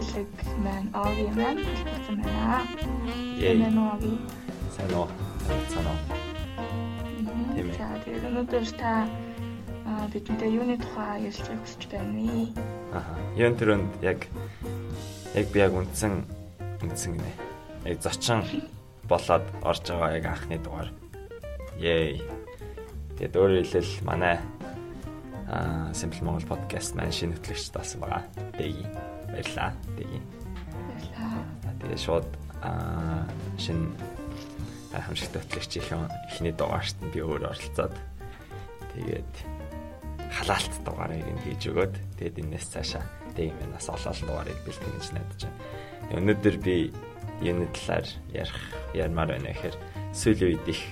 Бэлэг маань Оги маань хэлсэн байна. Энэ Оги. Сайн уу? Сайн уу? Тийм ээ. За тэгээд өнөөдөр та аа, бидэнтэй юуны тухай ярилцахыг хүсэж байна? Аха. Юун төрөнд яг яг би яг үндсэн үндсэн гинэ. Яг зочин болоод орж байгаа яг анхны дугаар. Yay. Тэгээд өөрөөр хэлбэл манай аа Simple Монгол podcast маань шинэ хөтлөгч таасан байгаа. Дэги. Баярлаа. Дэги. Баярлалаа. Тэгээ шууд аа шинэ гайхамшигтай хөтлөгчийн ихний дугаарт нь би өөр оролцоод тэгээд халаалт дугаарыг нь хийж өгөөд тэгээд энэс цаашаа тэг юм нас олол дугаарыг бэлтгэн гэж найдаж байна. Өнөөдөр би энэ талаар ярих ярмаар байна гэхээр сүүлийн үед их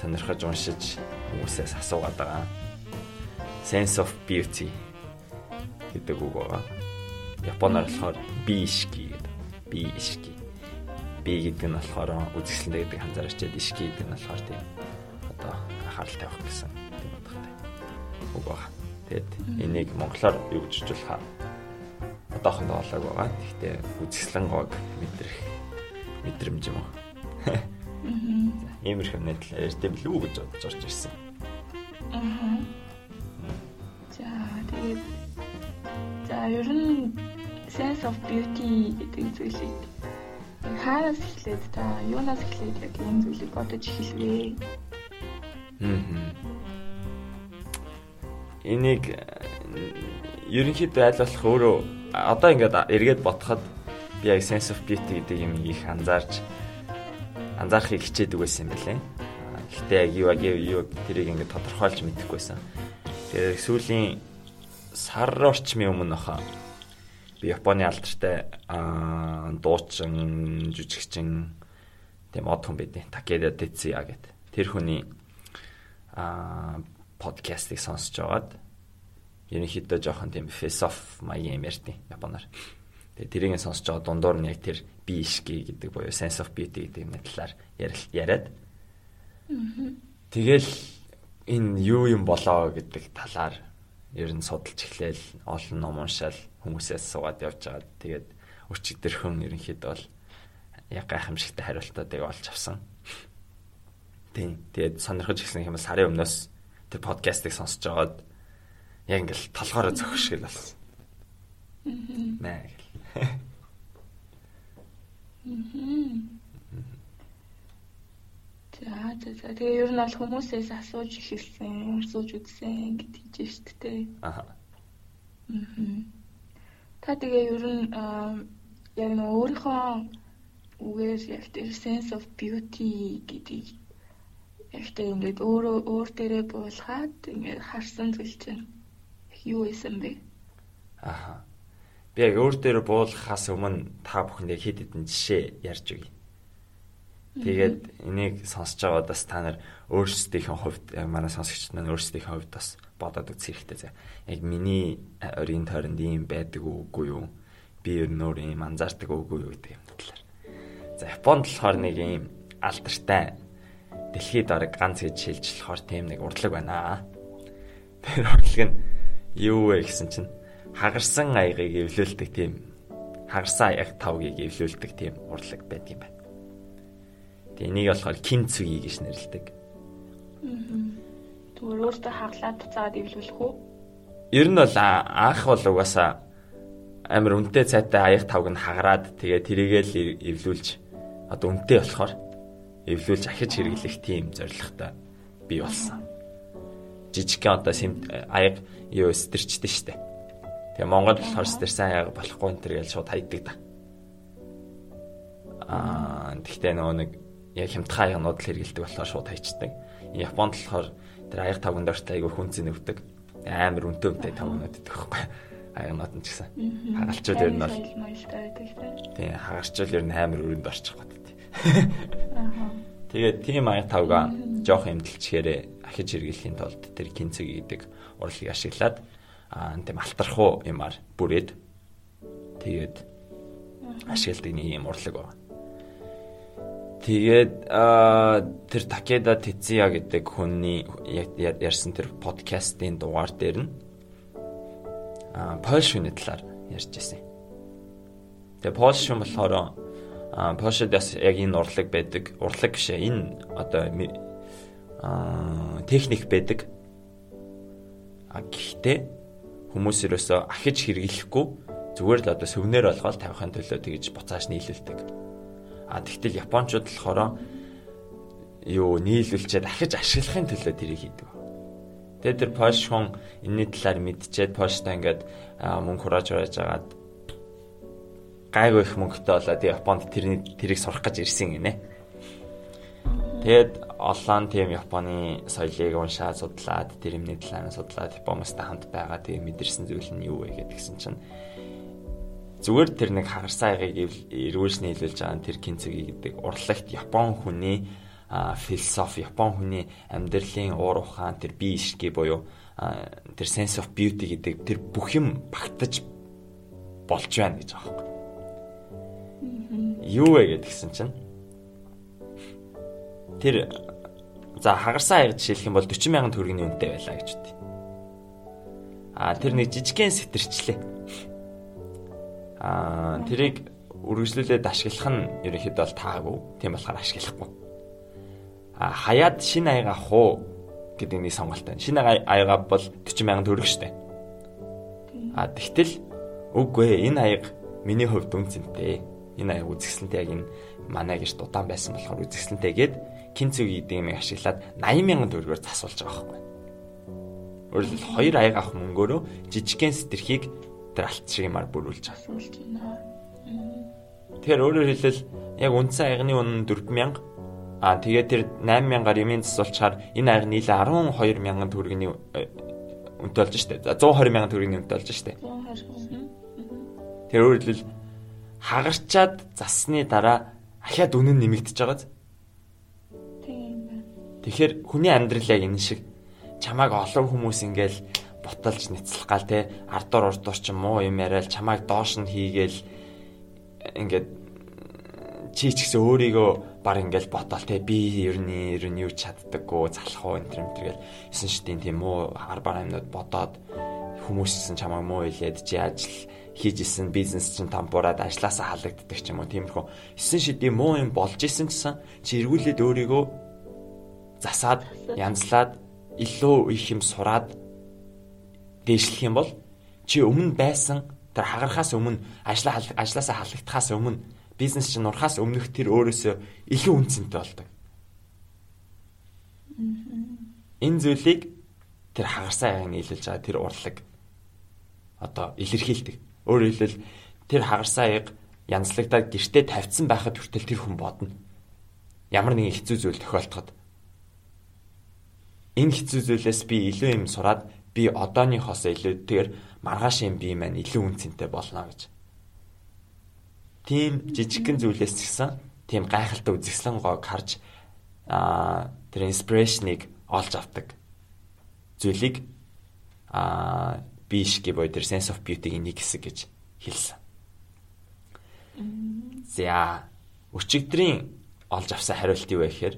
сонирхож уншиж хүмүүсээс асуугаад байгаа. Sense of beauty гэдэг үг байгаа. Японоор болохоор биишки гэдэг. Биишки. Би гэдэг нь болохоор үзэсгэлэнтэй гэдэг ханзаар очиад ишки гэдэг нь болохоор тийм одоо анхаарал тавих гэсэн тийм утгатай үг байгаа. Тэгэд энийг монголоор юу гэж хэлэх одоохондоо болоог байгаа. Гэхдээ үзэсгэлэн гог мэдрэх мэдрэмж юм уу. Иймэрхүү нэтэл ярьдээ билүү гэж бодож орж ирсэн. Аа. Ер нь sense of beauty гэдэг зүйлийг хаанаас эхлээд та юунаас эхлээд яг энэ зүйлийг бодож эхэлвэ? Мм. Энийг ерөнхийдөө аль болох өөрөө одоо ингээд эргээд бодоход би яг sense of beauty гэдэг юм их анзаарч анзаарахыг хичээдэг байсан юм байна. Гэхдээ яг юу яг юу тэрийг ингээд тодорхойлж мэдэхгүйсэн. Тэгээд сүүлийн сар орчмын өмнө хаа би Японы алдартай аа дуучин, жүжигчин тийм од хүн бид Такеда Тецуя гэдэг. Тэр хүний аа подкастыг сонсож байгаад ерөнхийдөө жоохон тийм философи маягийн юм ярьдیں۔ Японоор. Тэгээ тэрийг нь сонсож байгаа дундуур нь яг тэр би ишки гэдэг буюу sense of beauty гэдэг юм талаар яриад. Тэгэл энэ юу юм болоо гэдэг талаар ер нь судалж эхлээл олон ном уншаал хүмүүсээс суугаад явж байгаа. Тэгээд өчигдөрхөн ерөнхийдөө бол яг гайхамшигтай хариултуудыг олж авсан. Тийм. Тэгээд сонирхож ирсэн юм сарын өмнөөс тэр подкастыг сонсож байгаад яг ингээл толгоороо зөхөшгөл болсон. Маа гэл. За за за тэгээ ер нь бол хүмүүсээс асууж эхэлсэн, асууж үзсэн гэдэг чинь шүү дээ. Аха. Та тэгээ ер нь аа, яг нэг өөрийнхөө үгээр яг тэр sense of beauty гэдэг яг тэр ингээд өөрөө өөр дээрээ буулгаад ингээд харсан зүйл чинь юу исэн бэ? Аха. Би яг өөр дээр буулгахаас өмнө та бүхэнд хэд хэдэн жишээ ярьж өгье. Тэгээд энийг сонсож байгаа бас та нар өөрсдийнхээ хувьд яг манай сонсогчид маань өөрсдийнхээ хувьд бас бодоод үзэх хэрэгтэй зэ. Яг миний өрийн тойронд ийм байдаг үгүй юу? Би ер нь өөр ийм анзаардаг үгүй юу гэдэг юм талаар. За Японд болохоор нэг ийм алдартай дэлхийд орог ганц гэж шилж болохоор тийм нэг урлаг байна. Тэр урлаг нь юу вэ гэсэн чинь хагарсан аягийг эвлүүлдэг тийм хагарсан аяг тавгийг эвлүүлдэг тийм урлаг байдаг юм байна. Тэгээ энийг болохоор кинцуги гэж нэрлэдэг. Тэгвэл өөртөө хаглаад буцаагаад эвлүүлэх үү? Ер нь бол анх бол угаасаа амар үнэтэй цайтай аяг тавг нь хагараад тэгээ тэрийгээл эвлүүлж одоо үнэтэй болохоор эвлүүлж ахиж хэрэглэх тийм зорилготой бий болсон. Жижигхэн одоо сим аяг юу стэрчтэй штэ. Тэгээ Монгол болохоор стэрсэн аяг болохгүй энэ төр гэж шууд хайдаг да. Аа тэгтээ нөгөө нэг яг хямдхан аягнууд л хэрэгэлдэг болохоор шууд хайчдаг. Японд болохоор тэр аяг тавганд ортой айгүй хүнцэн нөвдөг. Амар үнэтэй үнэтэй тавгнууд гэдэг байхгүй. Аягнууд нь ч гэсэн. Хагалчууд ер нь бол тий хагарчвал ер нь амар өрөнд орчих. Аа. Тэгээд тийм аяг тавга жоох эмдэлчгээрээ ахиж хэрэглэхийн тулд тэр кинцэг гэдэг урлагийг ашиглаад аа тийм алтархуу юмар бүрээд тэгээд ашигладаг нэг юм урлаг байна. Тэгээд тэр Такеда Тецуя гэдэг хүний ярьсан тэр подкастын дугаар дээр нь а Польш хүний талаар ярьж байсан. Тэгээ Польш хүн болохоор Польшд бас яг энэ урлаг байдаг. Урлаг биш ээ. Энэ одоо а техник байдаг. А гэхдээ хүмүүс ерөөсөө ахиж хэрэглэхгүй зүгээр л одоо сүвнэр болгоод тавихын төлөө тэгж буцааш нийлүүлдэг. А тэгтэл японочууд болохоор юу нийлүүлчихэд дахиж ашиглахын төлөө тэрийг хийдэг. Тэгээд тэр Польш хүн энэний талаар мэдчихээд Польштай ингээд мөнгө хурааж хурааж агаад гайгүй их мөнгөтэй болоод Японд тэрний тэрийг сурах гэж ирсэн гинэ. Тэгээд олон тийм Японы соёлыг уншаад судлаад тэр юмны талаар судлаад Японоостай хамт байгаа тийм мэдэрсэн зүйл нь юу вэ гэдгсэн чинь зүгээр тэр нэг хагарсан аягийг эргүүлж нийлүүлж байгаа тэр кинцэги гэдэг урлагт Япон хүний философи, Япон хүний амьдралын уур ухаан, тэр бие ишгэ буюу тэр sense of beauty гэдэг тэр бүх юм багтаж болж байна гэж юм. Юу вэ гэдгсэн чинь тэр за хагарсан аяг жишээлх юм бол 40 сая төгрөгийн үнэтэй байлаа гэж үтээ. А тэр нэг жижигхэн сэтэрчлээ Аа тэрийг үргэлжлүүлээд ашиглах нь ерөнхийдөө бол таагүй. Тийм болохоор ашиглахгүй. А хаяад шинэ аяга авах уу гэдэг нэг сонголт байна. Шинэ аяга бол 40 сая төгрөг штэ. А тэгтэл үгүй энэ аяг миний хувьд үнцэнтэй. Энэ аяг үзэсгэлэнтэй яг энэ манай гэж дутаан байсан болохоор үзэсгэлэнтэй гээд кинцүү гэдэг юм ашиглаад 80 сая төгрөгөөр засуулж байгаа байхгүй. Өөрөлд хоёр аяг авах мөнгөөрөө жижигхэн сэтэрхийг шиг юмар бүрүүлж. Асуулж байна. Тэгэхээр өөрөөр хэлбэл яг үндсэн аягны үнэ 4000 аа тэгээд тэр 8000-аар ямын засуулчаар энэ аяг нийлээ 12000 төгрөгийн үнэтэй болж штэ. За 120000 төгрөгийн үнэтэй болж штэ. 120. Тэр өөрөөр хэлбэл хагарчаад засны дараа ахаад үнэн нэмэгдэж байгааз. Тэгэхээр хүний амьдрал яг энэ шиг чамааг олон хүмүүс ингээл буталж нэцлэх гал те ардуур урдуур ч муу юм яриад чамайг доош нь хийгээл ингээд чи ч гэсэн өөрийгөө баг ингээл ботол те би ер нь ер нь юу чаддаггүй залах уу энэ төр гэл. Эсэн шидийн тийм муу ар бар юмнууд бодоод хүмүүс гэсэн чамайг муу хэлээд чи ажил хийж исэн бизнес чинь тамбураад ажилласаа халагддаг ч юм уу тиймэрхүү. Эсэн шидийн муу юм болж исэн гэсэн чи эргүүлээд өөрийгөө засаад янзлаад илүү их юм сураад дээшлэх юм бол чи өмнө байсан тэр хагарахаас өмнө ажлаа ажилласаа халагдахаас өмнө бизнес чинь нурахаас өмнөх тэр өөрөөсөө илүү үнцэнтэй болдог. Энэ зүйлийг тэр хагарсан аяг нийлүүлж байгаа тэр урлаг одоо илэрхийлдэг. Өөрөөр хэлбэл тэр хагарсан аяг янзлагдаад гэртээ тавьсан байхад хүртэл тэр хүн бодно. Ямар нэгэн хэцүү зүйл тохиолдоход энэ хэцүү зүйлээс би илүү юм сураад би одооныхоос илүүтэйгээр маргааш юм би маань илүү үнцэнтэй болно гэж. Тийм жижигхэн зүйлээс гисэн тийм гайхалтай үзэсгэлэн гоог харж аа тэр инспирэшнийг олж авдаг зүйлийг аа биш гэ боy тэр sense of beauty-ийн нэг хэсэг гэж хэлсэн. За өчигдрийн олж авсан хариулт юу вэ гэхээр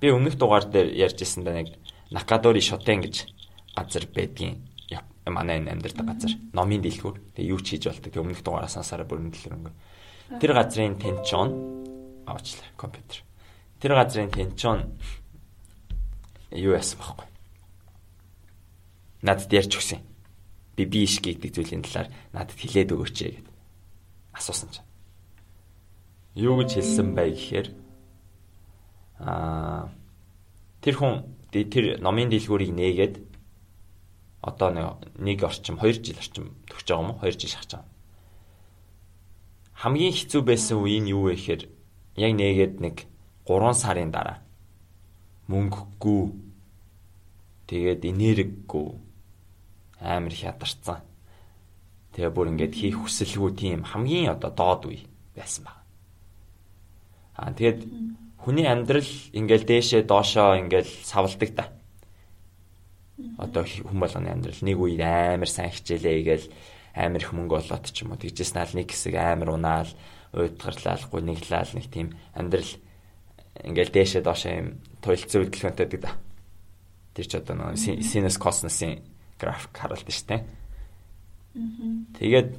би өмнөх дугаар дээр ярьж ирсэн да нэг Накадори Шотен гэж газар байдгийн манай энэ амьдардаг газар номын дэлгүүр. Тэгээ юу ч хийж болдог. Тэгээ өмнөх дугаараас сансараа бүрэн дэлгүүр тэр газрын тенчон авчлаа компьютер. Тэр газрын тенчон юу яасан бэхгүй надад ярьж өгсөн. Би биш гэдэг зүйлийн талаар надад хэлээд өгөөч гэд. Асуусан чинь юу гэж хэлсэн бай гэхээр аа тэр хүн тэр номын дэлгүүрийг нээгээд одоо нэг орчим 2 жил орчим төгсөж байгаа юм уу? 2 жил шахаж байгаа. Хамгийн хэцүү байсан үе нь юу вэ гэхээр яг нээгээд нэг 3 сарын дараа мөнгөгүй тэгээд энергигүй амар хядарсан. Тэгээ бүр ингээд хийх хүсэлгүй тийм хамгийн одоо доод үе байсан баг. Аа тэгээд хүний амьдрал ингээл дээшээ доошоо ингээл савладаг та одоо хүн болгоны амьдрал нэг үед амар сайн хичээлээ гээл амар их мөнгө олоод ч юм уу тэгжээс наал нэг хэсэг амар унаал уйдгарлаалгүй нэглаал нэг тийм амьдрал ингээл дээшээ доошоо юм туйлцсан хөдөлгөөнтэй гэдэг. Тэр ч одоо нэг синус косносын график харуулдаг шүү дээ. Тэгээд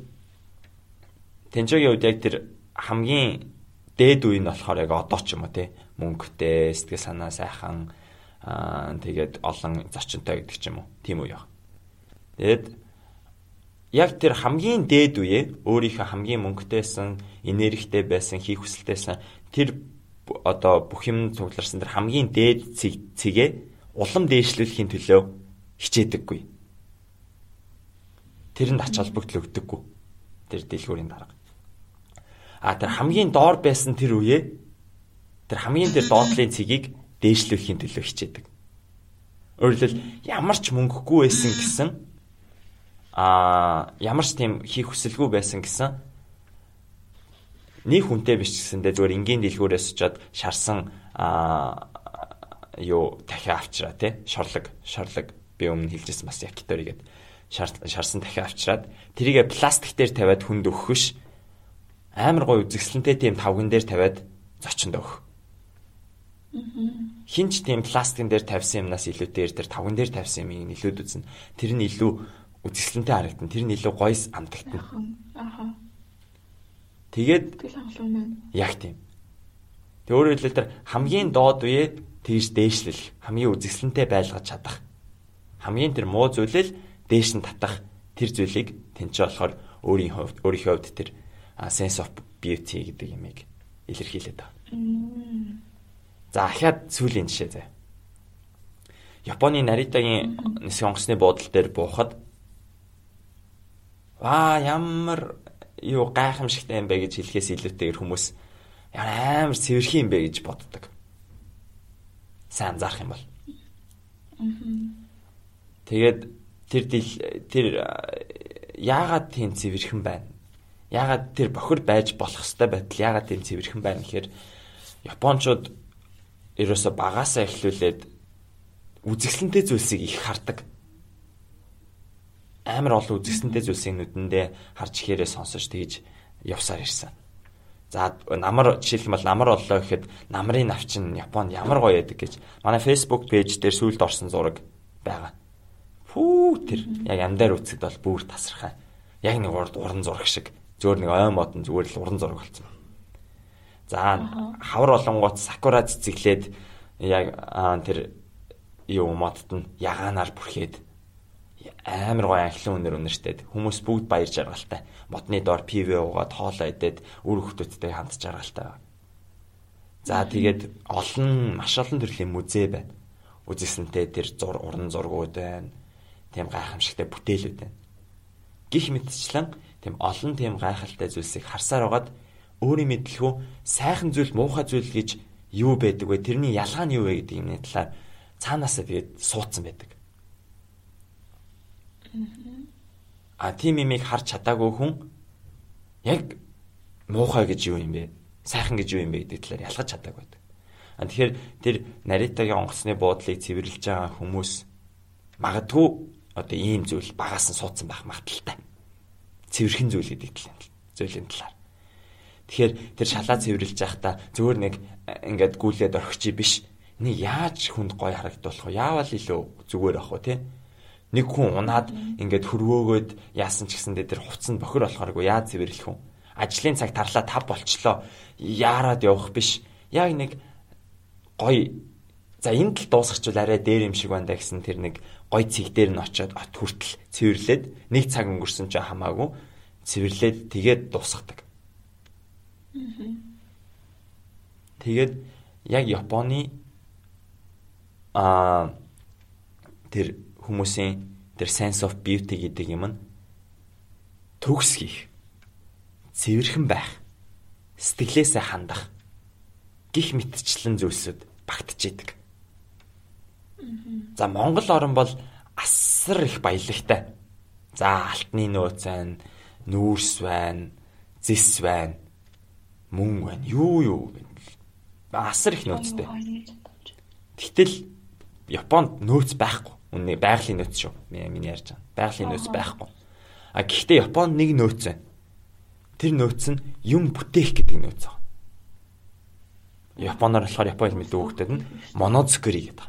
тэнцогийн үед яг тэр хамгийн дээд үе нь болохоор яг одоо ч юм уу тий мөнгөтэй сэтгэл санаа сайхан аа тэгээд олон зочинтой гэдэг ч юм уу тийм үе яг. Тэгээд яг тэр хамгийн дээд үе өөрийнхөө хамгийн мөнгөтэйсэн энергитэй байсан хийх хүсэлтэйсэн тэр одоо бүх юм цугларсан тэр хамгийн дээд цэг цэгээ улам дээшлүүлэхийн төлөө хичээдэггүй. Тэрэнд ач холбогдол өгдөггүй. Тэр дэлгүүрийн дарга. А тэр хамгийн доор байсан тэр үе тэр хамгийн тэр доотлын цэгийг дээшлүүлэхийн төлөө хичээдэг. Өөрөлдөл ямар ч мөнгөгүй байсан гэсэн а ямар ч тийм хийх хүсэлгүй байсан гэсэн нэг хүнтэй биш гэсэндээ зүгээр энгийн дэлгүүрээс очиод шарсан а юу дахиад авчраа тий шорлог шорлог би өмнө хэлжсэн бас якитори гээд шарсан дахиад авчраад тэрийгэ пластик дээр тавиад хүнд өгөх биш амар гой үзэсгэлэнтэй тийм тавган дээр тавиад зочинд өгөх. Хинч тийм пластикын дээр тавьсан юмнаас илүүтэйгээр тэр тавган дээр тавьсан юмыг илүүд үзнэ. Тэр нь илүү үзэсгэлэнтэй харагдана. Тэр нь илүү гойс амтагдана. Аха. Тэгээд яг тийм. Тэг өөрөөр хэлбэл тэр хамгийн доод үе тийш дээшлэл хамгийн үзэсгэлэнтэй байлгаж чадах. Хамгийн тэр муу зүйлэл дээш нь татах тэр зүйлийг тэнцээ болохоор өөрийн хувьд өөрийнхөө хувьд тэр sense of beauty гэдэг юмыг илэрхийлээд байгаа. За ахаад сүүлийн жишээ заяа. Японы Наритагийн нисэх онгоцны буудлын дээр буухад аа ямар юу гайхамшигтай юм бэ гэж хэлэхээс илүүтэйгээр хүмүүс ямар амар цэвэрхэн юм бэ гэж боддог. Сайн анзаарах юм бол. Тэгээд тэр тэр яагаад тийм цэвэрхэн байна? Яагаад тэр бохир байж болох хэвээр байтал яагаад тийм цэвэрхэн байна гэхээр Япончууд ерөөсө багасаа эхлүүлээд үзэсгэлэнтэй зүйлсийг их хардаг амар олон үзэсгэлэнтэй зүйлсийг нүдэндээ харж ихээрээ сонсож тэгж явсаар ирсэн. За намар жишээлбэл намар боллоо гэхэд намрын навчин Японд ямар гоё яадаг гэж манай Facebook пэйж дээр сүүлд орсон зураг байгаа. Фүү тэр яг амдаар үцэд бол бүр тасархай. Яг нэг урд уран зураг шиг зөөр нэг ой модон зүгээр л уран зураг болсон. За хавар болонгоот сакура цэцэглээд яг тэр юу модт нь ягаанаар бүрхээд амар гоё анхлын үнээр үнэртэй. Хүмүүс бүгд баяр жаргалтай. Модны доор пив уугаад хоолоо идээд үр хөвгтөдтэй хамт жаргалтай. За тэгээд олон маш олон төрлийн музей байна. Үзэсэнтэй тэр зур уран зургууд байна. Тийм гайхамшигтай бүтээлүүд байна. Гих мэтчлэн тийм олон тийм гайхалтай зүйлсийг харсаар байгаад өөрийн мэдлэхүү сайхан зүйл муухай зүйл гэж юу байдаг вэ? Тэрний ялгаа нь юу вэ гэдэг юмны талаар цаанаасаа тэгээд суудсан байдаг. А тийм имийг харж чадаагүй хүн яг муухай гэж юу юм бэ? Сайхан гэж юу юм бэ гэдэг талаар ялгаж чадаагүй байдаг. А тэгэхээр тэр наритагийн онгоцны буудлыг цэвэрлж байгаа хүмүүс магадгүй одоо ийм зүйл багаас нь суудсан байх магадaltaй. Цэвэрхэн зүйл гэдэг талаар зүйлийн талаар. Тэгэхээр тэр шалаа цэвэрлж байхдаа зөвөр нэг ингээд гүйлээд орхичи биш. Нэг яаж хүнд гой харагдуулах вэ? Яавал илүү зүгээр ах вэ, тий? Нэг хүн унаад ингээд хөрвөөгөөд яасан ч гэсэндээ тэр хувцсанд бохир болохооргүй яаж цэвэрлэх вэ? Ажлын цаг тарлаа тав болчлоо. Яарад явах биш. Яг нэг гоё За энэ тал дуусгачихвал арай дээр юм шиг байна да гэсэн тэр нэг гой цэг дээр нь очиод от хүртэл цэвэрлээд нэг цаг өнгөрсөн ч хамаагүй цэвэрлээд тэгээд дуусгадаг. Тэгээд яг Японы а тэр хүмүүсийн тэр sense of beauty гэдэг юм нь төгс хийх, цэвэрхэн байх, сэтгэлээсээ хандах гих мэтчлэн зүйлсүүд багтжээдэг. За Монгол орн бол асар их баялагтай. За алтны нөөц байна, нүүрс байна, зэс байна, мөн байна. Юу юу асар их нөөцтэй. Гэтэл Японд нөөц байхгүй. Үнэ байгалийн нөөц шүү. Миний ярьж байгаа. Байгалийн нөөц байхгүй. А гэхдээ Японд нэг нөөц байна. Тэр нөөц нь юм бүтээх гэдэг нөөц байна. Японоор болохоор Японы хэл мэддэг хүүхдэд нь монозукери гэдэг.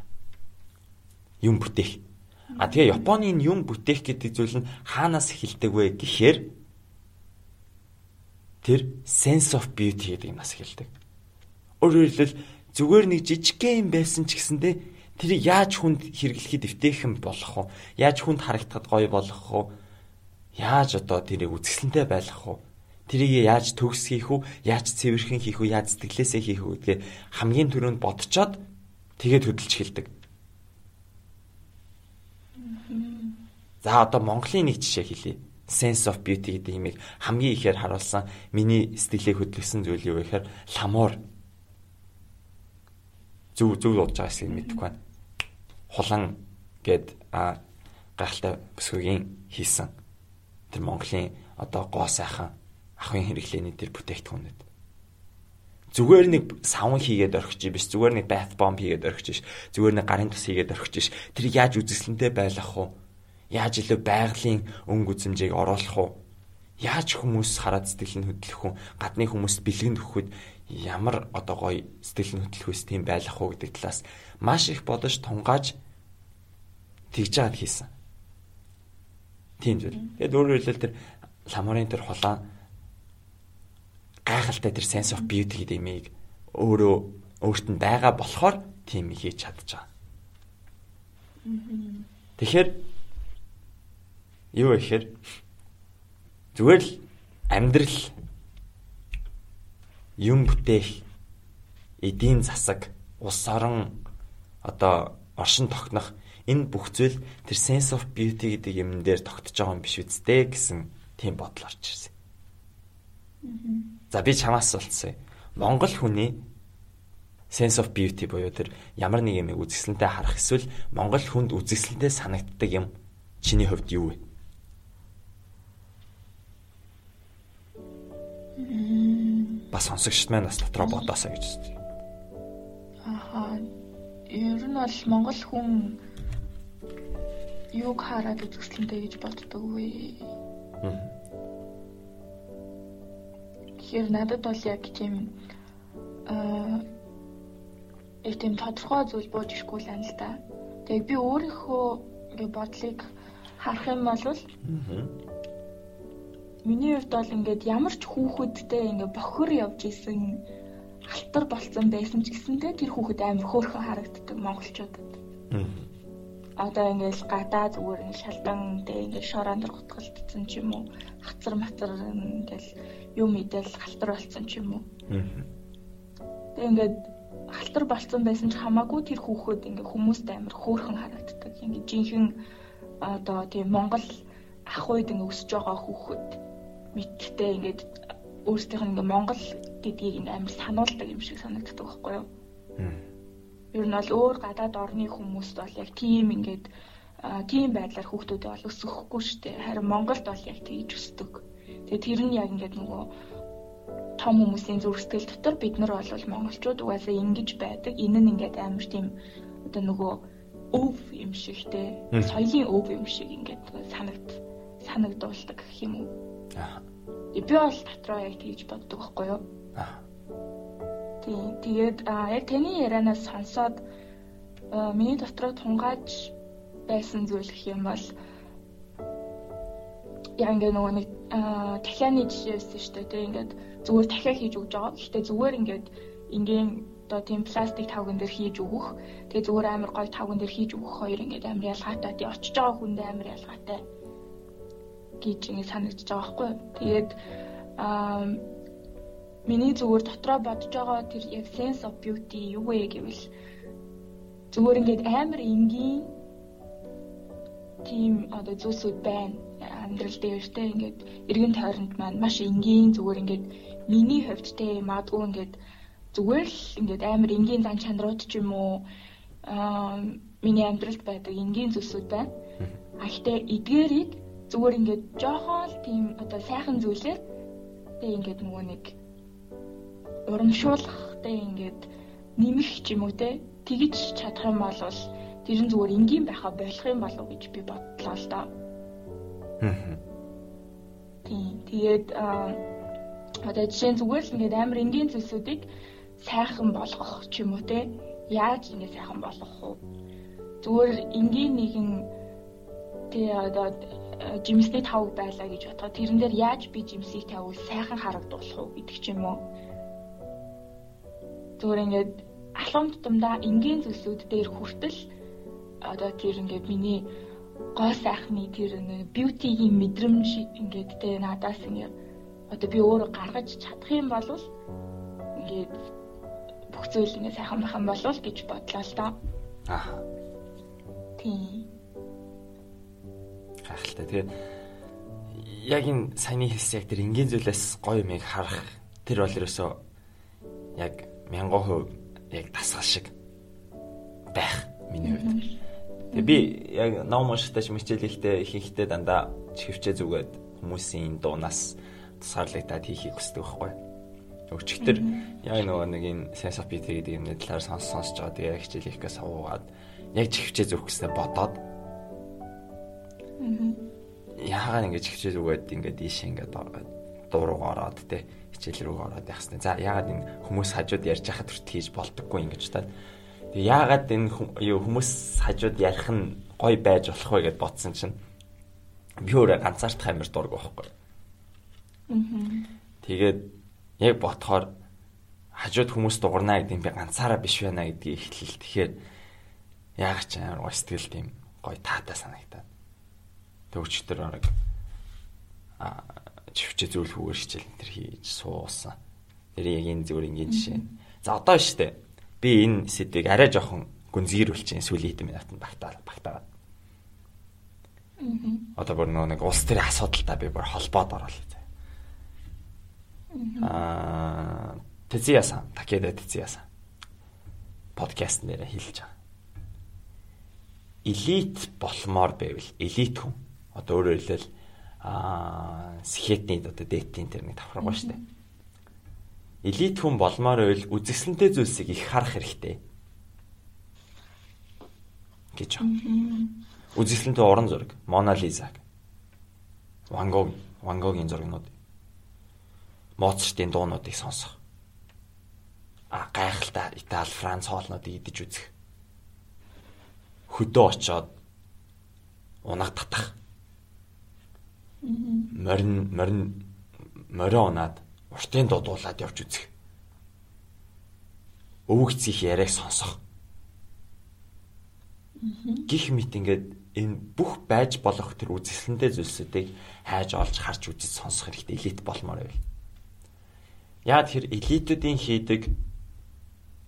Юм бүтээх. А тэгээ Японы юм бүтээх гэдэг зүйл нь хаанаас эхэлдэг вэ гэхээр тэр sense of beauty гэдэг юмнаас эхэлдэг. Өөрөөр хэлбэл зүгээр нэг жижигхэн юм байсан ч гэсэндээ тэр яаж хүнд хэрэглэхэд эвтэйхэн болох вэ? Яаж хүнд харагдахад гоё болох вэ? Яаж одоо тэрийг үзэсгэлэнтэй байлгах вэ? Тэрийг яаж төгс хийх үү? Яаж цэвэрхэн хийх үү? Яаж сэтгэлээсээ хийх үү гэдгээ хамгийн түрүүнд бодцоод тэгээд хөдөлж эхэлдэг. За одоо Монголын нэг жишээ хэлье. Sense of beauty гэдэг имийг хамгийн ихээр харуулсан миний сэтгэлээ хөдөлгсөн зүйл юу вэ гэхээр ламуур. Зүг зүг дуудаж байгаа хэсгийг мэдэхгүй байна. Хулан гэд а гахалтай бүсгүйгийн хийсэн. Тэр Монголын одоо гоо сайхан ахын хэрэглээний тэр бүтээгдэхүүнүүд. Зүгээр нэг савн хийгээд орхиж биш, зүгээр нэг bath bomb хийгээд орхиж биш, зүгээр нэг гарын тус хийгээд орхиж биш. Тэр яаж үзэсгэлэнтэй байлгах вэ? Яаж илүү байгалийн өнгө үзэмжийг оруулах вэ? Яаж хүмүүс хараад сэтгэл нь хөдлөх вэ? Гадны хүмүүст бэлгэнд өгөхөд ямар одоо гоё сэтгэл нь хөдлөх үс тийм байлгах уу гэдэг талаас маш их бодож тунгааж тэгж жаад хийсэн. Тийм зүйл. Тэгээд өөрөөр хэлбэл тэр ламорын тэр хулаан гайхалтай тэр sense of beauty гэдэг имийг өөрөө өөрт нь байгаа болохоор тийм хийж чадж байгаа. Тэгэхээр юу ихээр зүгээр л амьдрал юм бүтээх эдийн засаг ус орон одоо оршин тогтнох энэ бүх зүйл тэр sense of beauty гэдэг юм дээр тогтож байгаа юм биш үсттэй гэсэн тийм бодол орж ирсэн. За би чамаас асуулцсан. Монгол хүний sense of beauty буюу тэр ямар нэг юм үзэсгэлэнтэй харах эсвэл Монгол хүнд үзэсгэлэнтэй санагддаг юм чиний хувьд юу вэ? Бас сонсогчд маань бас дотроо бодоосаа гэж үздэг. Ахаа. Ер нь бол Монгол хүн юуг хараад үзэсгэлэнтэй гэж боддог вэ? Тэгэхээр надад бол яг тийм аа э тийм тодорхой зүйл бууж ирэхгүй л анал та. Тэгээ би өөрийнхөө ингээ бодлыг харах юм бол миний хувьд бол ингээд ямар ч хүүхэдтэй ингээ бохор явж исэн алтар болцсон байсан ч гэсэндээ тэр хүүхэд амар хөөрхөн харагддаг монголчуудад. Одоо ингээл гадаа зүгээр ингээ шалдан тэгээ ингээ шороонд гутгалдсан ч юм уу хацар матар ингээл юм идэл халтар болсон ч юм уу. Тэг ингээд халтар болсон байсан ч хамаагүй тэр хүүхэд ингээ хүмүүст амар хөөрхөн харагддаг. Ингээ жинхэнэ одоо тийм Монгол ах үед ингээ өсөж байгаа хүүхэд мэдтэй ингээд өөрсдийнх нь ингээ Монгол гэдгийг ингээ амар сануулдаг юм шиг санагддаг байхгүй юу? Ер нь бол өөр гадаад орны хүмүүст бол яг тийм ингээд тийм байдлаар хүүхдүүдээ бол өсөхгүй шүү дээ. Харин Монголд бол яг тэгж өсдөг. Тэгээ тэр нь яг ингээд нөгөө том хүмүүсийн зүрх сэтгэл дотор бид нар бол монголчууд угаасаа ингэж байдаг. Энэ нь ингээд амар тийм одоо нөгөө өв юм шиг те соёлын өв юм шиг ингээд санагд санагдуулдаг гэх юм уу. Аа. Би бол дотроо яг тэгж боддог байхгүй юу? Аа. Тийм. Тэгээд яг таны ярианаас сонсоод миний дотроо тунгааж байсан зүйл гэх юм бол яг ингээ нөгөө нэг дахианы жишээ байсан шүү дээ. Ингээд зүгээр дахиа хийж өгч байгаа. Гэхдээ зүгээр ингээд ингийн одоо тийм пластик тавган дээр хийж өгөх. Тэгээ зүгээр амар гоё тавган дээр хийж өгөх хоёр ингээд амар ялгаатай. Тэг очиж байгаа хүндээ амар ялгаатай гэж ингээд санагдаж байгаа байхгүй юу. Тэгээд аа миний зүгээр дотроо бодож байгаа тэр яг sense of beauty юу вэ гэвэл зүгээр ингээд амар энгийн тийм одоо зүйлсүүд байна амьдрал дээр те ингээд эргэн тойронд маань маш энгийн зүгээр ингээд миний хувьд те магадгүй ингээд зүгээр л ингээд амар энгийн зан чанарууд ч юм уу аа миний амьдралд байдаг энгийн зүйлсүүд байна. А гэтээ эдгээрийг зүгээр ингээд жоохон л тийм одоо сайхан зүйлээр те ингээд нөгөө нэг урамшуулах те ингээд нэмэх ч юм уу те тэгж чадах юм бол тэр нь зүгээр энгийн байхаа болох юм болов гэж би бодлоо л доо. Тийм. Тэгээд одоо жишээ нь зүгээр л ингээд амар энгийн зүйлсүүдийг сайхан болгох ч юм уу те яаж ингэ сайхан болгох вэ? Зүгээр энгийн нэгэн тий одоо жимсний тавг байлаа гэж бодоход тэрэн дээр яаж би жимсийг тавьвал сайхан харагдуулах уу гэдэг ч юм уу. Зүгээр ингээд алхам тутамдаа энгийн зүйлсүүд дээр хүртэл одоо тэр ингээд миний гоо сайхны тэр бьютигийн мэдрэмж ингээд тэ надаас ингээд одоо би өөрөө гаргаж чадах юм бол ингээд бүх зүйл ингээд сайхан байх юм болов гэж бодлоо л доо. Аа. Тийм. Гайхалтай. Тэгээ яг энэ саяны хэлсэн яг тэр энгийн зүйлээс гоё юмыг харах тэр бол ерөөсөө яг 1000% яг дасгал шиг байх миний хувьд. Тэгээ би яг ном уншихтаа ч мичээл ихтэй ихэнхдээ дандаа чихвчээ зүгээд хүмүүсийн дуунаас тусгаарлагдаад хийхийг хүсдэг байхгүй. Өчигдөр яг нөгөө нэг энэ of beauty гэдэг юм талаар сонс сонсож байгаа. Тэгээ хичээл хийхээс суугаад яг чихвчээ зүөх гэсээ бодоод яагаад ингэж чихвчээ зүгээд ингээд ийш ингээд дууруугаа ороод те хичээл рүү ороод хэвээр. За яагаад энэ хүмүүс хажууд ярьж байхад хүрт хийж болдоггүй ингэж таад Тэг яагаад энэ хүмүүс хажууд ярих нь гой байж болох вэ гэд бодсон чинь би өөрөө ганцаарт хамир дург байхгүй. Аа. Тэгээд яг ботхоор хажууд хүмүүс дуурнаа гэдэг юм би ганцаараа биш байна гэдгийг эхлэл. Тэгэхээр яг ч амар сэтгэл тийм гой таатай санагтаад. Төвчтөр орог а чивчээ зөвлөхүүгээр хичээл энэ хийж суусан. Тэр яг энэ зүгээр ингийн жишээ. За одоо штэ би энэ сэдвийг арай жоохон гүнзгийрүүлж чинь сүүлийн хэдэн минутанд багтаа багтаагаад. Аа. Одоо бүр нэг улс төрийн асуудалтай би бүр холбоод оруулаа. Аа, Тэзиясан, Такеда Тэзиясан. подкаст нэрэ хэлж байгаа. Элит болмоор байвал элит хүн. Одоо өөрөөр хэлбэл аа, схетний одоо дэтийн тэрний давхаргаа шүү дээ элит хүн болмоор байвал үзэсгэлэнтэй зүйлсийг их харах хэрэгтэй гэж байна. Үзэсгэлэнтэй уран зураг, Мона Лизаг, Ван Гог, Ван Гогийн зургнууд, Моцартын дуунуудыг сонсох. А гайхалтай Итали, Франц хоолнуудыг идэж үзэх. Хөдөө очоод унаг татах. Морин морин морио унаад уртын дуудуулаад явж үзэх. Өвөгцөх яриаг сонсох. Гих мэт ингээд энэ бүх байж болох тэр үзэсгэлэнтэй зүйлсүүдийг хайж олж харж үзэж сонсох хэрэгтэй элит болмоор байв. Яа тэр элитүүдийн хийдэг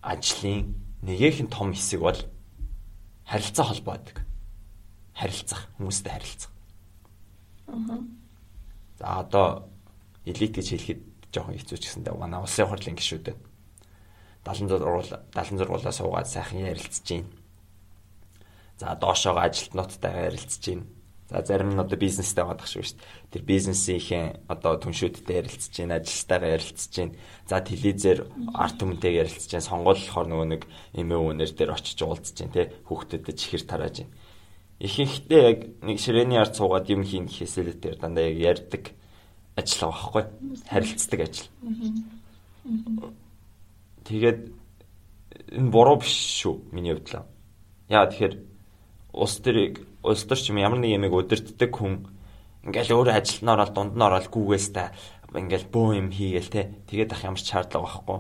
ажлын нэгэн том хэсэг бол харилцаа холбоо байдаг. Харилцах, хүмүүстэй харилцах. За одоо элит гэж хэлэхэд жоохон хэцүү ч гэсэндээ манай улсын хурлын гишүүд 76 76-аас суугаад сайхан ярилцж байна. За доошоогоо ажилтнуудтайгаа ярилцж байна. За зарим нь одоо бизнестэй гадах шүү дээ. Тэр бизнесийн одоо түншүүдтэй ярилцж байна, ажилтнуудтайгаа ярилцж байна. За телевизээр арт түмэнтэйгээ ярилцж байна. Сонгол болохоор нөгөө нэг эмээ үнээр дээр очиж уулзж байна, тэ хүүхдүүдэд чихэр тарааж байна. Ихэнхдээ яг нэг ширээний ард суугаад юм хийн гэхээсээ л тэр дандаа яг ярддаг ажил байгаа байхгүй харилцдаг ажил. Тэгээд энэ буруу биш шүү миний хувьд л. Яа тэгэхээр улс төрийг улс төр ч юм ямар нэг юмыг удирддаг хүн ингээл өөрөө ажилд нь ороод дунд нь ороод гүүгээс та ингээл бөө юм хийгээл те тэгээд ах ямар ч шаардлага байхгүй.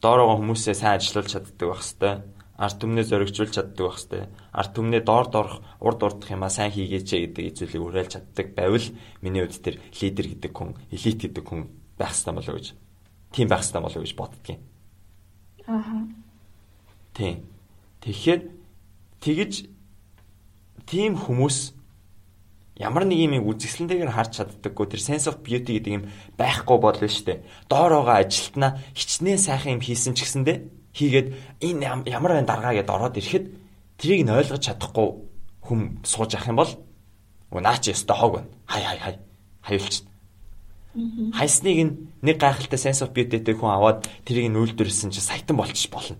Доороо хүмүүсээ сайн ажиллуулж чаддаг байх хэвээр арт түмнээ зоригжуулж чаддаг байх хэвээр арт түмнээ доор доорх урд урдах юмаа сайн хийгээч гэдэг зүйлийг уриалж чаддаг байвал миний хувьд тэр лидер гэдэг хүн элит гэдэг хүн байх хэрэгтэй болов гэж тийм байх хэрэгтэй болов гэж боддгийн. Аа. Тийм. Тэгэхээр тэгж тийм хүмүүс ямар нэг юм үзэсгэлэнтэйгээр харж чаддаггүй тэр sense of beauty гэдэг юм байхгүй болно шүү дээ. Доороогоо ажилтнаа хичнээн сайхан юм хийсэн ч гэсэндээ хийгээд энэ ямар байна даргаа гэдээ ороод ирэхэд трийг нь ойлгож чадахгүй хүм сууж явах юм бол наа чи өстө хог байна. Хай хай хай. Хаюулч. Хайсныг нэг гайхалтай sense of beauty-тэй хүн аваад трийг нь үйлдвэрлэсэн чи саятан болчих болно.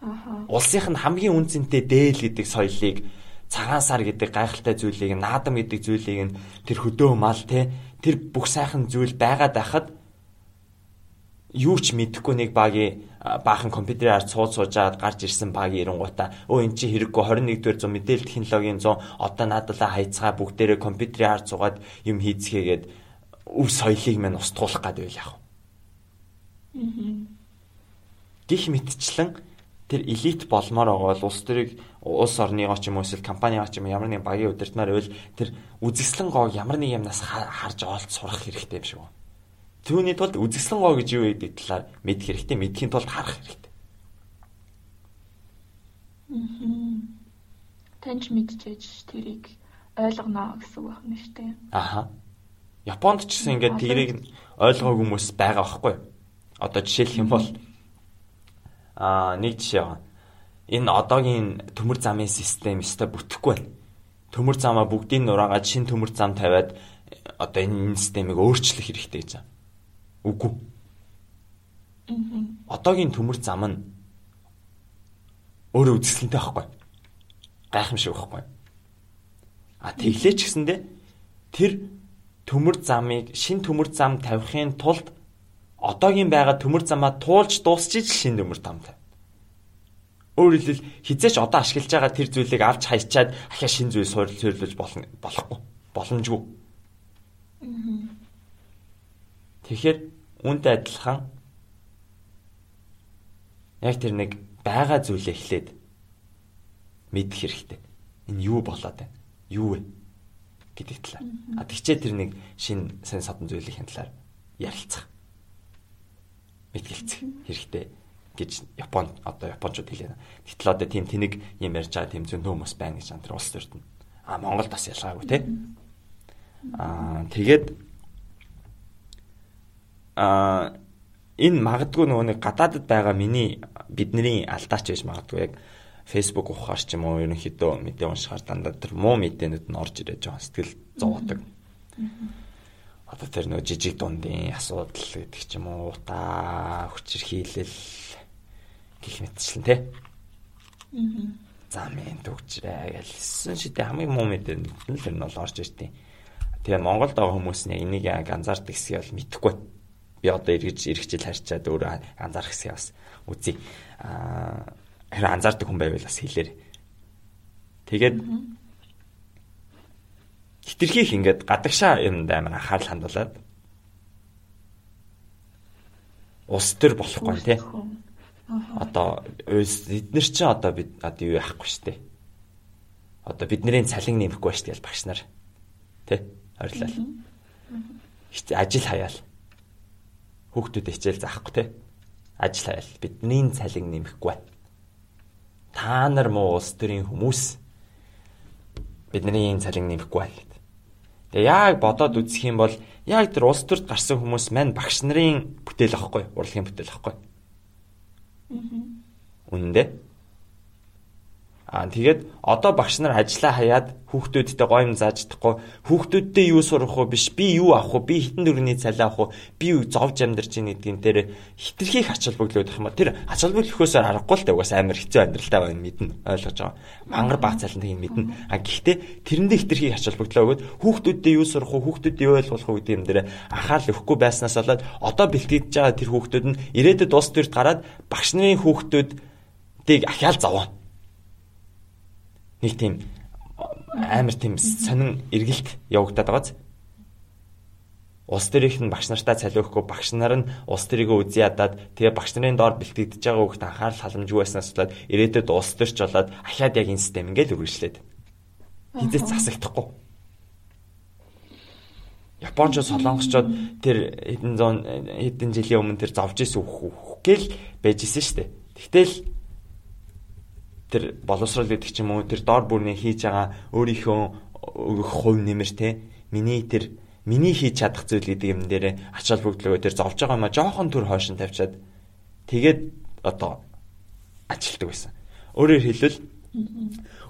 Аха. Улсынх нь хамгийн үнцэнтэй дээл гэдэг соёлыг цагаан сар гэдэг гайхалтай зүйлийг наадам гэдэг зүйлийг нь тэр хөдөө мал те тэр бүх сайхан зүйл байгаад байхад юу ч мэдэхгүй нэг багийн баахан компьютерийн ард сууд суужаад гарч ирсэн багийн ирэнгуудаа өө эн чи хэрэггүй 21-р зуун мэдээлэл технологийн 100 одоо наадалаа хайцгаа бүгдээрээ компьютерийн ард суугаад юм хийцгээгээд өв соёлыг мань устгуулах гад байл яах вэ? Гэх мэтчлэн тэр элит болмоор байгаа бол улс төрийг улс орныгоо ч юм уу эсвэл компанигоо ч юм ямар нэгэн багийн удирдмаар байвал тэр үзэсгэлэн гоог ямар нэг юмнаас харж олж сурах хэрэгтэй юм шиг байна. Түүний тулд үзэсгэлэн гоо гэж юу гэдэг талаар мэдэх хэрэгтэй, мэдхийн тулд харах хэрэгтэй. Таньч мэдчихэж тэрийг ойлгоно гэсэн үг байна шүү дээ. Аха. Японд ч гэсэн ингээд тэрийг ойлгоогүй хүмүүс байгаа байхгүй. Одоо жишээлх юм бол аа нэг жишээ байна энэ одоогийн төмөр замын систем өстой бүтэхгүй байна. Төмөр замаа бүгдийг нураагаад шин төмөр зам тавиад одоо энэ системийг өөрчлөх хэрэгтэй гэж байна. Үгүй. Одоогийн төмөр зам нь өөрөө үзэсгэлэнтэй байхгүй. Гайхамшиг байхгүй. А тэглээ ч гэсэндэ тэр төмөр замыг шин төмөр зам тавихын тулд одоогийн байгаа төмөр замаа туулж дуусчиж шин төмөр зам тавь. Өөрөөр хэлбэл хизээч одоо ашиглаж байгаа тэр зүйлийг авч хайчаад ахаа шин зүйл суйрлуулж болно болохгүй. Боломжгүй. Тэгэхээр үүнтэй адилхан яг тэр нэг байгаа зүйлээ эхлээд мэдэх хэрэгтэй. Энэ юу болоод байна? Юу вэ? гэдэг талаар. А тэгчээ тэр нэг шин сайн садан зүйлийн талаар ярилцах. Мэдгэлцэх хэрэгтэй гэж Японд одоо японочууд хэлээ. Гэтэл одоо тийм тэнэг юм ярьж байгаа тийм зөндөө хүмүүс байна гэж антер улс төрд нь. А Монголд бас ялгаагүй те. Аа тэгээд а энэ магадгүй нөгөө нэг гадаадд байгаа миний бидний алдаач байж магадгүй яг Facebook ухаар ч юм уу ерөнхийдөө мэдээ уншихаар дандаа тэр муу мэдээнүүд нь орж ирээд жоохон сэтгэл зовоодаг. Одоо тэр нөгөө жижиг дундын асуудал гэдэг ч юм уу утаа хүчээр хийлэл гэх мэтчлэн тий. Аа. Замын төгчрээ гэлсэн шидэ хамгийн муу мэдээнд нь л энэ бол орж иртiin. Тэгээ Монголд байгаа хүмүүс нь энийг яг анзаардаг хэсгийг бол мэдэхгүй. Аа Би одоо эргэж эргэжил харьчаад өөрөө анзаарах хэсгийг бас үзье. Аа хэрэг анзаардаг хүн байвал бас хэлээр. Тэгээд хитрхийх ингээд гадагшаа юмд амар анхаарал хандуулад ус төр болохгүй тий. Одоо эднэр чинь одоо бид одоо юу яахгүй дээ. Одоо бидний цалин нэмэхгүй шүү дээ багш нар. Тэ? Орилал. Ажил хаяал. Хүүхдүүд хичээл заахгүй тэ. Ажил хаяал. Бидний цалин нэмэхгүй. Та нар муу улс төрийн хүмүүс бидний цалин нэмэхгүй. Тэгээ яг бодоод үзэх юм бол яг тэр улс төрд гарсан хүмүүс маань багш нарын бүтээл ахгүй, урлагийн бүтээл ахгүй. Үнэн дээ. Аа тэгээд одоо багш нар ажиллаа хаяад хүүхдүүдтэй гоё юм зааж чадахгүй. Хүүхдүүдтэй юу сурах вэ? Биш би юу авах вэ? Би хитэн дөрөвний цалин авах вэ? Би зовж амьдарч ийн гэдгийг дээр хитрхийх ач холбогдлоод байх юм ба тэр ач холбогдлохоос аргагүй л та угаас амар хэцүү амьдралтай байна мэднэ ойлгож байгаа. Мангар баг цалин тийг мэднэ. А гэхдээ тэрэндээ хитрхийх ач холбогдлоо өгөөд хүүхдүүдтэй юу сурах вэ? Хүүхдүүдтэй юу ойлгох вэ гэдэг юм дээр анхаарал өгөхгүй байснаас болоод одоо бэлтгэж байгаа тэр хүүхдүүд нь ирээдүйд ус төрт гараад багш нарын хүүхдүүдийг ахиал зовоо нэг тийм амар тийм сонин эргэлт явагдаад байгааз. Улс төрийнх нь багш нартаа цалин өгөхгүй багш нар нь улс төрийгөө үзий ядаад тэгээ багш нарын доор бэлтгэж байгаа хүүхд анхаарал халамжгүй байснаас болоод ирээдүйд улс төрч болоод ахаад яг энэ систем ингээл үргэлжлээд. Хизээч засагдахгүй. Японч солонгосчууд тэр хэдэн зуун хэдэн жилийн өмнө тэр зовж исэн гэл байж исэн шүү дээ. Тэгтэл тэр боловсрал гэдэг ч юм уу тэр доор бүрний хийж байгаа өөрийнхөө өгөх хувь нэмэр те миний тэр миний хийж чадах зүйл гэдэг юм дээр ачаал бүгдлөгөө тэр зовж байгаа маа жоохон төр хойшин тавьчаад тэгээд одоо ажилтдаг байсан. Өөрөөр хэлбэл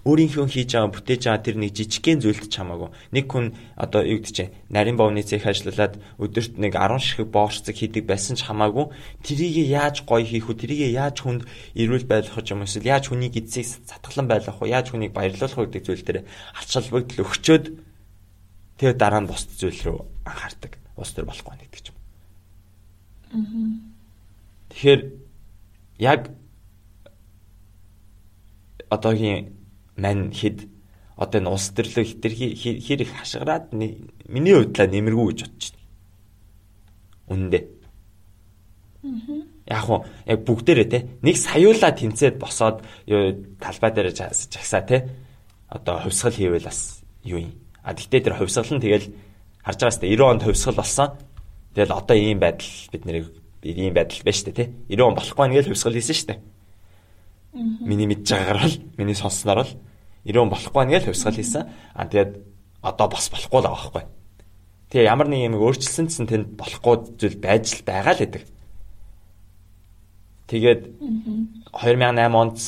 өөрийнхөө хийж байгаа бүтээж байгаа тэр нэг жижигхэн зүйлд ч хамаагүй. Нэг хүн одоо юу гэдэг чинь нарийн бовны цех ажиллаад өдөрт нэг 10 ширхэг боорцог хийдэг байсан ч хамаагүй. Тэрийг яаж гоё хийх вэ? Тэрийг яаж хүнд эрүүл байлгах юм эсвэл яаж хүнийг эцсийг сатглан байлгах вэ? Яаж хүнийг баярлуулах вэ гэдэг зүйл дээр ач холбогдол өгчөөд тэгээ дараа нь бусд зүйл рүү анхаардаг. Ус төр болохгүй нэгдэг ч юм. Тэгэхээр яг одоогийн мань хэд одоо энэ улс төрлөө хитрхи хэр их хашгираад миний хувьдлаа нэмэргүй гэж бодож байна. Үндэ. Яг хуу яг бүгдээрээ те нэг саяулаа тэнцээд босоод талбай дээр жагсаа те одоо хувьсгал хийвэл бас юу юм. А тэгтээ тэр хувьсгал нь тэгэл харж байгаа сте 90 онд хувьсгал болсон. Тэгэл одоо ийм байдал бид нэрийг ийм байдал байна штэ тий. 90 он болохгүй нэг л хувьсгал хийсэн штэ. Миний мэдж байгаагаар бол миний сонссноор бол 90 он болохгүй нэг л хувьсгал хийсэн. А тэгээд одоо бас болохгүй л байгаа байхгүй. Тэгээ ямар нэг юм өөрчлөсөн чинь тэнд болохгүй зүйл байж л байгаа л гэдэг. Тэгээд 2008 онд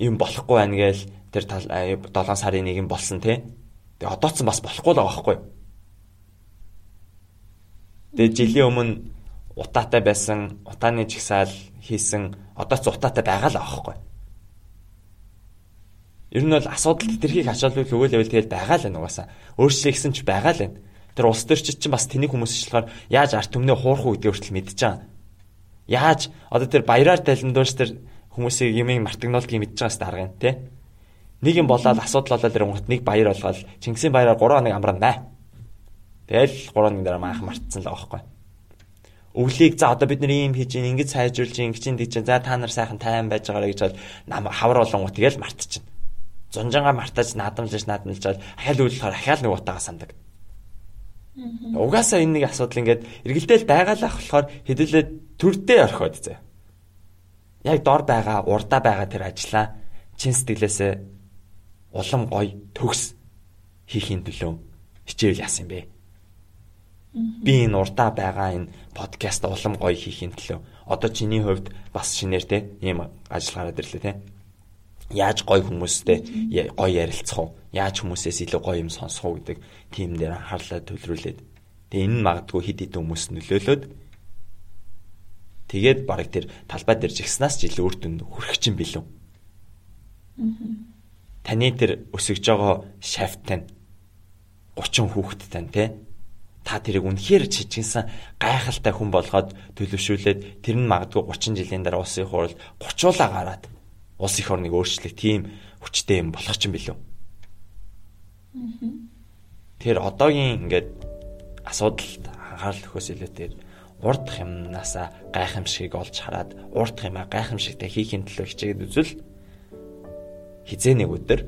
юм болохгүй байна гээл тэр 7 сарын 1 болсон тий. Тэгээ одоо ч бас болохгүй л байгаа байхгүй. Тэгээ жилийн өмнө утаатай байсан, утааны жигсаал хийсэн одоо ч утаатай байгаа л аахгүй. Ер нь бол асуудал тэрхийг ачаалбал өгөөл явал тэгэл байгаа л байна угаасаа. Өөрчлөсөн ч байгаа л байна. Тэр улс төрчид чинь бас тэнийг хүмүүс ишлэхээр яаж арт түмнээ хуурах уу гэдгийг хүртэл мэдчихэж байгаа. Яаж одоо тэр баяраар талендуурч тэр хүмүүсийг юмыг мартагнуулдгийг мэдж байгаас дарга юм те. Нэг юм болоод асуудал болоод ирэнгүүт нэг баяр болгоод Чингисийн баяраар 3 хоног амраана. Тэгэл 3 хоногийн дараа маах мартсан л байгаа байхгүй өвлийг за одоо бид нар ийм хийж ин ингэж сайжруулж ин ингэж тэгж за та нар сайхан тайван байж байгаарэ гэж бол нам хавар болонгоо тэгэл мартчихна. Зунжанга мартаж наадамлж наадамлж бол ахаал үйлболохоор ахаал нэг утаагаа сандаг. Угаасаа энэ нэг асуудал ингээд эргэлдээл байгаалах болохоор хэдүүлээ төрдөө орхиод заяа. Яг дор байгаа, урдаа байгаа тэр ажлаа чин сэтгэлээсээ улам гой төгс хийхин төлөө хичээл яасан юм бэ? Би энэ урдаа байгаа энэ подкаст улам гоё хийхин төлөө одоо чиний хувьд бас шинээр те ийм ажил гараад ирлээ те. Яаж гоё хүмүүстэй гоё ярилцах уу? Яаж хүмүүсээс илүү гоё юм сонсох уу гэдэг тийм дээр анхаарлаа төвлөрүүлээд тэгээ энэ нь магадгүй хид хид хүмүүс нөлөөлөд тэгээд барыг тэр талбай дээр жигснаас ч илүү үр дүнд хүрэх чинь билүү. Таны тэр өсөж байгаа шавт тань 30 хүүхэд тань те та тэрийг үнэхээр чижигсэн гайхалтай хүн болгоод төлөвшүүлээд тэр нь магадгүй 30 жилийн дараа улсын хурлд 30уулаа гараад улс их орныг өөрчлөх тийм хүчтэй юм болох ч юм билүү. Тэр одоогийн ингээд асуудалд анхаарал өгөхөөс илүү тэр урдх юмнасаа гайхамшигыг олж хараад урдх юмаа гайхамшигтай хийхин төлөө хичээгээд үзвэл хизээ нэг өдөр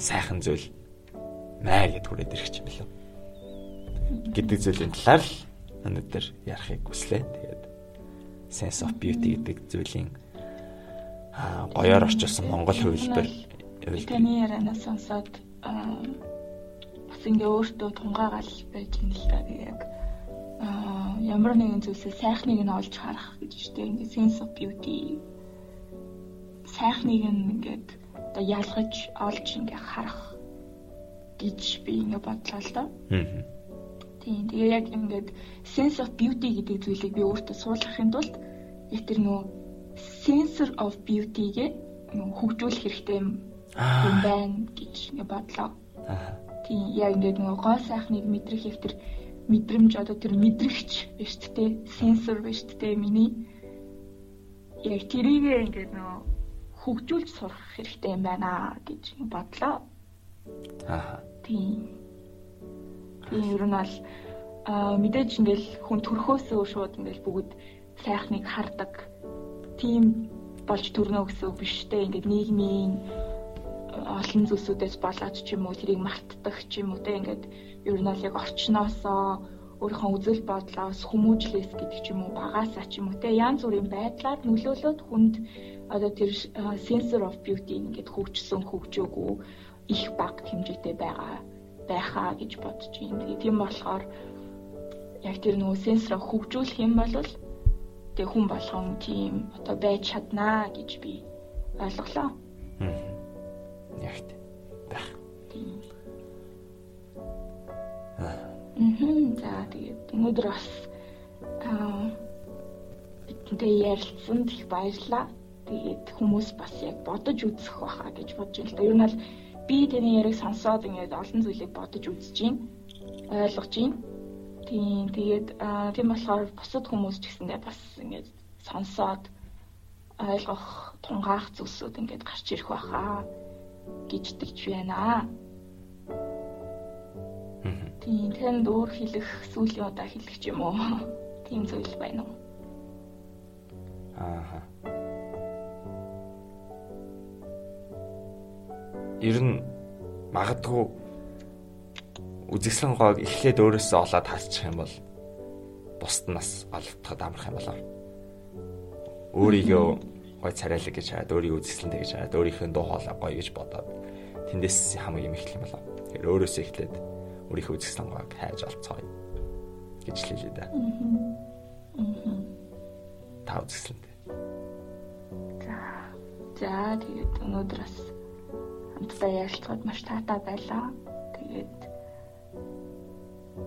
сайхан зүйл маа гэд хүрээд ирэх юм билүү гэдэг зүйлийн талаар л өнөөдөр ярихыг хүслээ. Тэгээд sense of beauty гэдэг зүйлийн гоёор орчуулсан монгол хувилбар таны ярианаас сонсоод бас ингээ өөртөө тунгаагаал байж юм л да. Яг ямар нэгэн зүйлсээ сайхныг нь олж харах гэж штэ ингээ sense of beauty сайхныг ингээд одоо ялгаж олж ингээ харах гэж би ингээ бодлоо л доо. Аа Тийм. Тэгээ яг ингээд sense of beauty гэдэг зүйлийг би өөртөө суулгахын тулд яг тэр нөгөө sensor of beauty-гээ хөгжүүлэх хэрэгтэй юм байна гэж бодлоо. Тийм. Яг ингээд нөгөө гоо сайхныг мэдрэх яг тэр мэдрэмж одоо тэр мэдрэгч биш тээ сенсор биш тээ миний яг тэрийг ингээд нөгөө хөгжүүлж сурах хэрэгтэй юм байна гэж бодлоо. Аа. Тийм. Тийм ер нь бол мэдээж ингээл хүн төрхөөсөө шууд ингээл бүгд сайхныг хардаг. Тийм болж төрнө гэсэн үг биш те. Ингээд нийгмийн олон зүйлсүүдээс болоод ч юм уу тэрийг мартдаг ч юм уу те. Ингээд ер нь бол яг орчноосоо өөрийнхөө үзэл бодлоос хүмүүжлээс гэдэг ч юм уу багаасаа ч юм уу те янз бүрийн байдлаар нөлөөлөд хүнд одоо тэр sensor of beauty ингээд хөгжсөн хөгжөөгүй их баг хэмжээтэй байгаа байхаа гэж бодож байна. Тэгээ тийм болохоор яг тэр нөгөө сенсороо хөгжүүлэх юм бол тэгээ хүн болгон тийм одоо байж чаднаа гэж би ойлголоо. Яг байх. Тийм. Мм за тэгээд өнөөдөр бас аа бидэнтэй ярилцсанд их баярлалаа. Тэгээд хүмүүс бас яг бодож үзэх байхаа гэж бодож байна л да. Ер нь бол би таны яриг сонсоод ингээд олон зүйлийг бодож үзэж байна. ойлгож байна. Тийм тэгээд тийм болохоор бусад хүмүүс ч гэсэндээ бас ингээд сонсоод ойлгох тунгаах зүйлсүүд ингээд гарч ирэх байхаа гэж тэгж байна. Тийм тэнд өөр хэлэх сүүлийн удаа хэлэх юм уу? Тийм зүйл байна уу? Аа. Ер нь магадгүй үзэсгэлэн гоог эхлээд өөрөөсөө олоод харчих юм бол бусд нас олдоход амарх юм болоо. Өөрийгөө гой царайлаг гэж хараад өөрийгөө үзэсгэлэнтэй гэж хараад өөрийнхөө дуу хоолой гоё гэж бодоод тэндээс хамгийн юм эхлэх юм болоо. Тэгэхээр өөрөөсөө эхлээд өөрийнхөө үзэсгэлэн гоог хайж олцгоё гэж хэлээ да. Аа. Та үзэсгэлэнтэй. За. За тэгээд өнөөдөр бас хамтдаа ярилцахад маш таатай байлаа.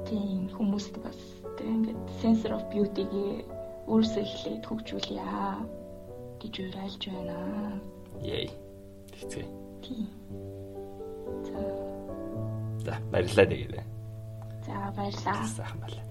Тийм хүмүүст бас тийм ингээд sensor of beauty-г өөрсөө эхлээд хөгжүүлье гэж уриалж байна. Яй. Тэгцээ. Тийм. За. За баярлалаа тэгээд. За баярлалаа. Сайхан байлаа.